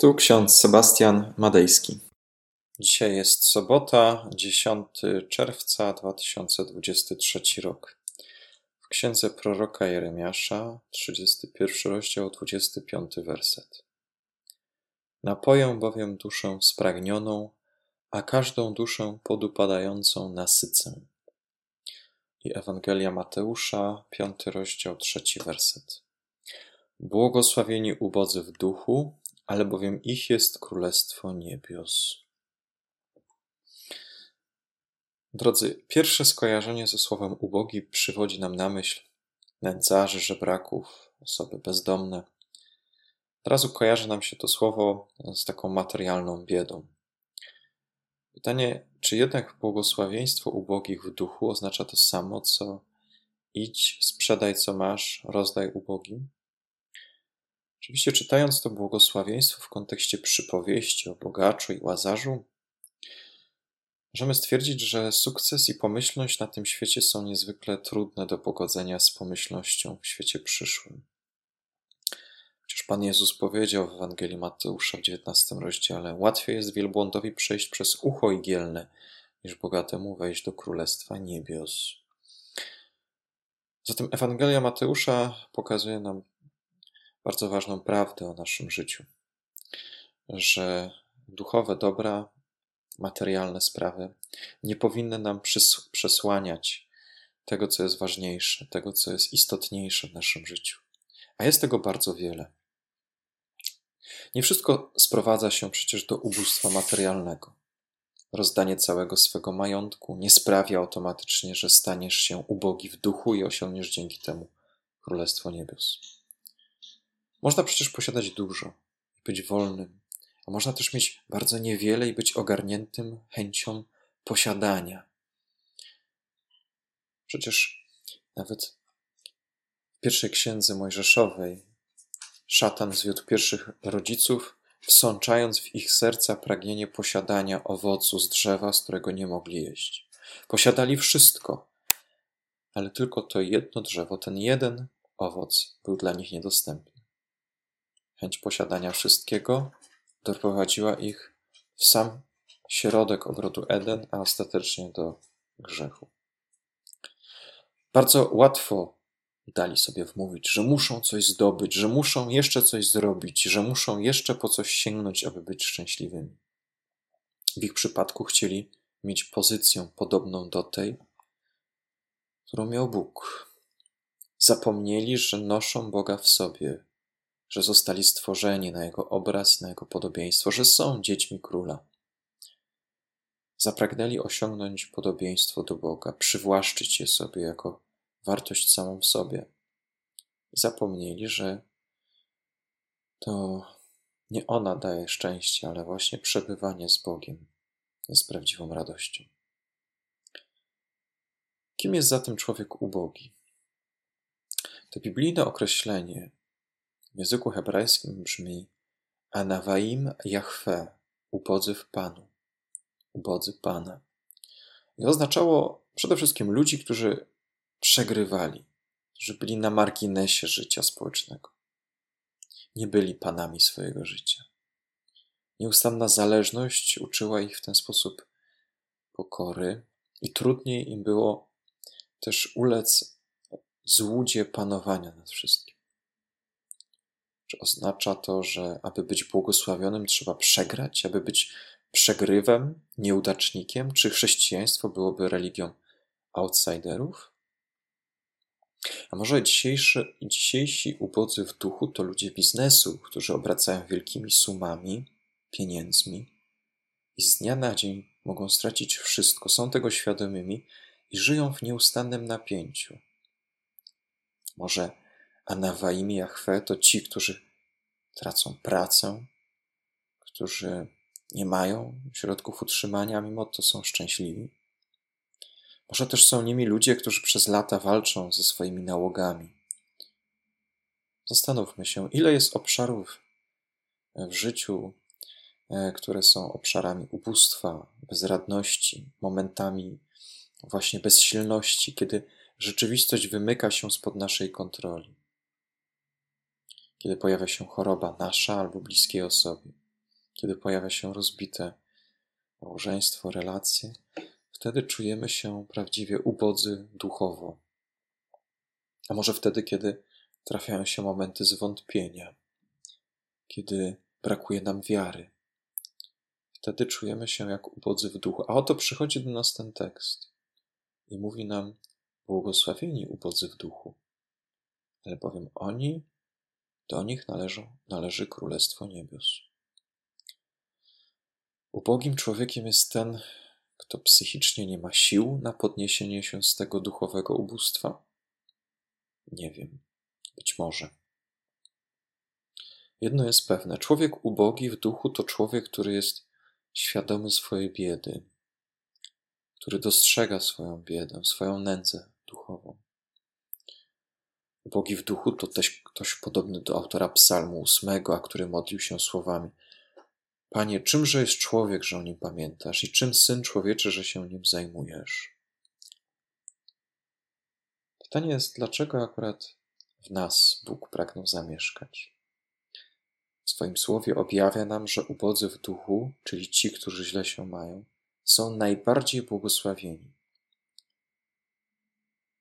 Tu ksiądz Sebastian Madejski. Dzisiaj jest sobota, 10 czerwca 2023 rok. W księdze proroka Jeremiasza, 31 rozdział, 25 werset. Napoję bowiem duszę spragnioną, a każdą duszę podupadającą nasycę. I Ewangelia Mateusza, 5 rozdział, 3 werset. Błogosławieni ubodzy w duchu, albowiem ich jest królestwo niebios. Drodzy, pierwsze skojarzenie ze słowem ubogi przywodzi nam na myśl nędzarzy, żebraków, osoby bezdomne. Od razu kojarzy nam się to słowo z taką materialną biedą. Pytanie, czy jednak błogosławieństwo ubogich w duchu oznacza to samo, co idź, sprzedaj co masz, rozdaj ubogim? Oczywiście, czytając to błogosławieństwo w kontekście przypowieści o bogaczu i łazarzu, możemy stwierdzić, że sukces i pomyślność na tym świecie są niezwykle trudne do pogodzenia z pomyślnością w świecie przyszłym. Przecież Pan Jezus powiedział w Ewangelii Mateusza w 19 rozdziale: Łatwiej jest wielbłądowi przejść przez ucho igielne, niż bogatemu wejść do królestwa niebios. Zatem Ewangelia Mateusza pokazuje nam bardzo ważną prawdę o naszym życiu, że duchowe dobra, materialne sprawy nie powinny nam przesłaniać tego, co jest ważniejsze, tego, co jest istotniejsze w naszym życiu. A jest tego bardzo wiele. Nie wszystko sprowadza się przecież do ubóstwa materialnego. Rozdanie całego swego majątku nie sprawia automatycznie, że staniesz się ubogi w duchu i osiągniesz dzięki temu Królestwo Niebios. Można przecież posiadać dużo i być wolnym, a można też mieć bardzo niewiele i być ogarniętym chęcią posiadania. Przecież nawet w pierwszej księdze Mojżeszowej szatan zwiódł pierwszych rodziców, wsączając w ich serca pragnienie posiadania owocu z drzewa, z którego nie mogli jeść. Posiadali wszystko, ale tylko to jedno drzewo, ten jeden owoc był dla nich niedostępny. Chęć posiadania wszystkiego doprowadziła ich w sam środek ogrodu Eden, a ostatecznie do grzechu. Bardzo łatwo dali sobie wmówić, że muszą coś zdobyć, że muszą jeszcze coś zrobić, że muszą jeszcze po coś sięgnąć, aby być szczęśliwymi. W ich przypadku chcieli mieć pozycję podobną do tej, którą miał Bóg. Zapomnieli, że noszą Boga w sobie, że zostali stworzeni na Jego obraz, na Jego podobieństwo, że są dziećmi króla. Zapragnęli osiągnąć podobieństwo do Boga, przywłaszczyć je sobie jako wartość samą w sobie. Zapomnieli, że to nie ona daje szczęście, ale właśnie przebywanie z Bogiem jest prawdziwą radością. Kim jest zatem człowiek ubogi? To biblijne określenie w języku hebrajskim brzmi Anawaim Jahwe, ubodzy w Panu, ubodzy Pana. I oznaczało przede wszystkim ludzi, którzy przegrywali, którzy byli na marginesie życia społecznego. Nie byli panami swojego życia. Nieustanna zależność uczyła ich w ten sposób pokory i trudniej im było też ulec złudzie panowania nad wszystkim. Czy oznacza to, że aby być błogosławionym trzeba przegrać, aby być przegrywem, nieudacznikiem? Czy chrześcijaństwo byłoby religią outsiderów? A może dzisiejszy, dzisiejsi ubodzy w duchu to ludzie biznesu, którzy obracają wielkimi sumami, pieniędzmi i z dnia na dzień mogą stracić wszystko, są tego świadomymi i żyją w nieustannym napięciu. Może a Nawaim Jahwe to ci, którzy tracą pracę, którzy nie mają środków utrzymania, mimo to są szczęśliwi. Może też są nimi ludzie, którzy przez lata walczą ze swoimi nałogami. Zastanówmy się, ile jest obszarów w życiu, e, które są obszarami ubóstwa, bezradności, momentami właśnie bezsilności, kiedy rzeczywistość wymyka się spod naszej kontroli kiedy pojawia się choroba nasza albo bliskiej osoby, kiedy pojawia się rozbite małżeństwo, relacje, wtedy czujemy się prawdziwie ubodzy duchowo. A może wtedy, kiedy trafiają się momenty zwątpienia, kiedy brakuje nam wiary. Wtedy czujemy się jak ubodzy w duchu. A oto przychodzi do nas ten tekst i mówi nam: Błogosławieni ubodzy w duchu, ale powiem oni, do nich należą, należy Królestwo Niebios. Ubogim człowiekiem jest ten, kto psychicznie nie ma sił na podniesienie się z tego duchowego ubóstwa? Nie wiem, być może. Jedno jest pewne: człowiek ubogi w duchu to człowiek, który jest świadomy swojej biedy, który dostrzega swoją biedę, swoją nędzę duchową. Ubogi w duchu to też ktoś podobny do autora Psalmu ósmego, a który modlił się słowami: Panie, czymże jest człowiek, że o nim pamiętasz, i czym syn człowieczy, że się nim zajmujesz? Pytanie jest, dlaczego akurat w nas Bóg pragnął zamieszkać? W swoim słowie objawia nam, że ubodzy w duchu, czyli ci, którzy źle się mają, są najbardziej błogosławieni.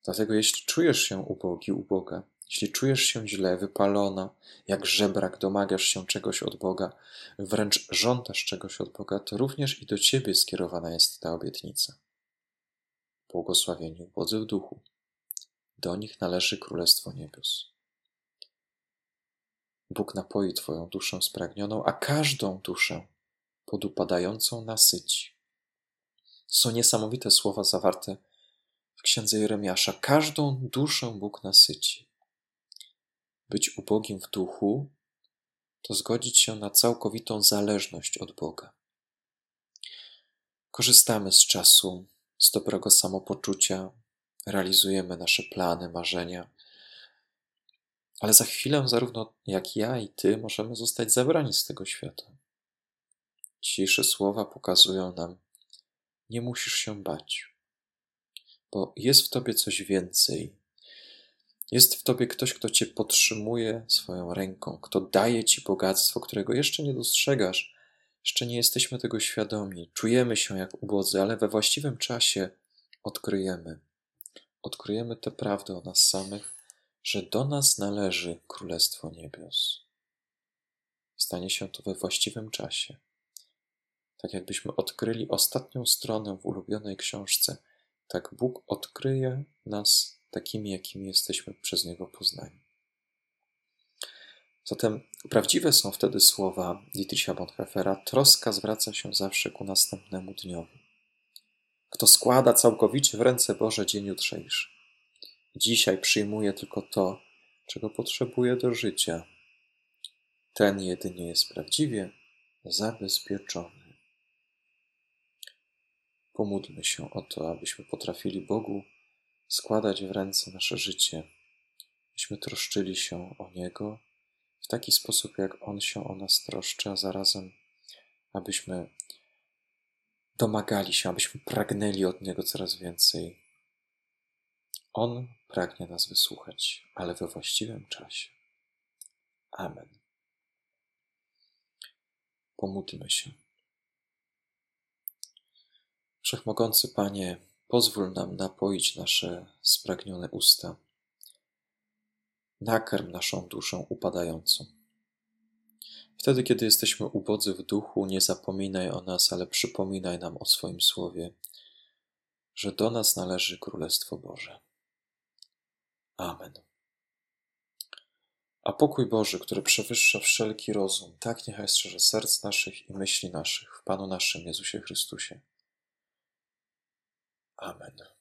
Dlatego jeśli czujesz się ubogi, uboga, jeśli czujesz się źle, wypalona, jak żebrak, domagasz się czegoś od Boga, wręcz żądasz czegoś od Boga, to również i do ciebie skierowana jest ta obietnica. Błogosławieni ubodzy w duchu. Do nich należy Królestwo Niebios. Bóg napoi Twoją duszę spragnioną, a każdą duszę podupadającą nasyci. Są niesamowite słowa zawarte w księdze Jeremiasza. Każdą duszę Bóg nasyci. Być ubogim w duchu to zgodzić się na całkowitą zależność od Boga. Korzystamy z czasu, z dobrego samopoczucia, realizujemy nasze plany, marzenia, ale za chwilę zarówno jak ja i ty możemy zostać zabrani z tego świata. Dzisiejsze słowa pokazują nam, nie musisz się bać, bo jest w tobie coś więcej. Jest w tobie ktoś, kto cię podtrzymuje swoją ręką, kto daje ci bogactwo, którego jeszcze nie dostrzegasz, jeszcze nie jesteśmy tego świadomi. Czujemy się jak ubodzy, ale we właściwym czasie odkryjemy. Odkryjemy tę prawdę o nas samych że do nas należy Królestwo Niebios. Stanie się to we właściwym czasie. Tak jakbyśmy odkryli ostatnią stronę w ulubionej książce, tak Bóg odkryje nas takimi, jakimi jesteśmy przez Niego poznani. Zatem prawdziwe są wtedy słowa Dietricha Bonhoeffera: Troska zwraca się zawsze ku następnemu dniowi. Kto składa całkowicie w ręce Boże dzień jutrzejszy, Dzisiaj przyjmuję tylko to, czego potrzebuję do życia. Ten jedynie jest prawdziwie zabezpieczony. Pomódlmy się o to, abyśmy potrafili Bogu składać w ręce nasze życie, byśmy troszczyli się o Niego w taki sposób, jak On się o nas troszczy, a zarazem abyśmy domagali się, abyśmy pragnęli od Niego coraz więcej on pragnie nas wysłuchać, ale we właściwym czasie. Amen. Pomódlmy się. Wszechmogący Panie, pozwól nam napoić nasze spragnione usta. Nakarm naszą duszę upadającą. Wtedy, kiedy jesteśmy ubodzy w duchu, nie zapominaj o nas, ale przypominaj nam o swoim słowie, że do nas należy Królestwo Boże. Amen. A pokój Boży, który przewyższa wszelki rozum, tak niechaj strzeże serc naszych i myśli naszych w Panu naszym Jezusie Chrystusie. Amen.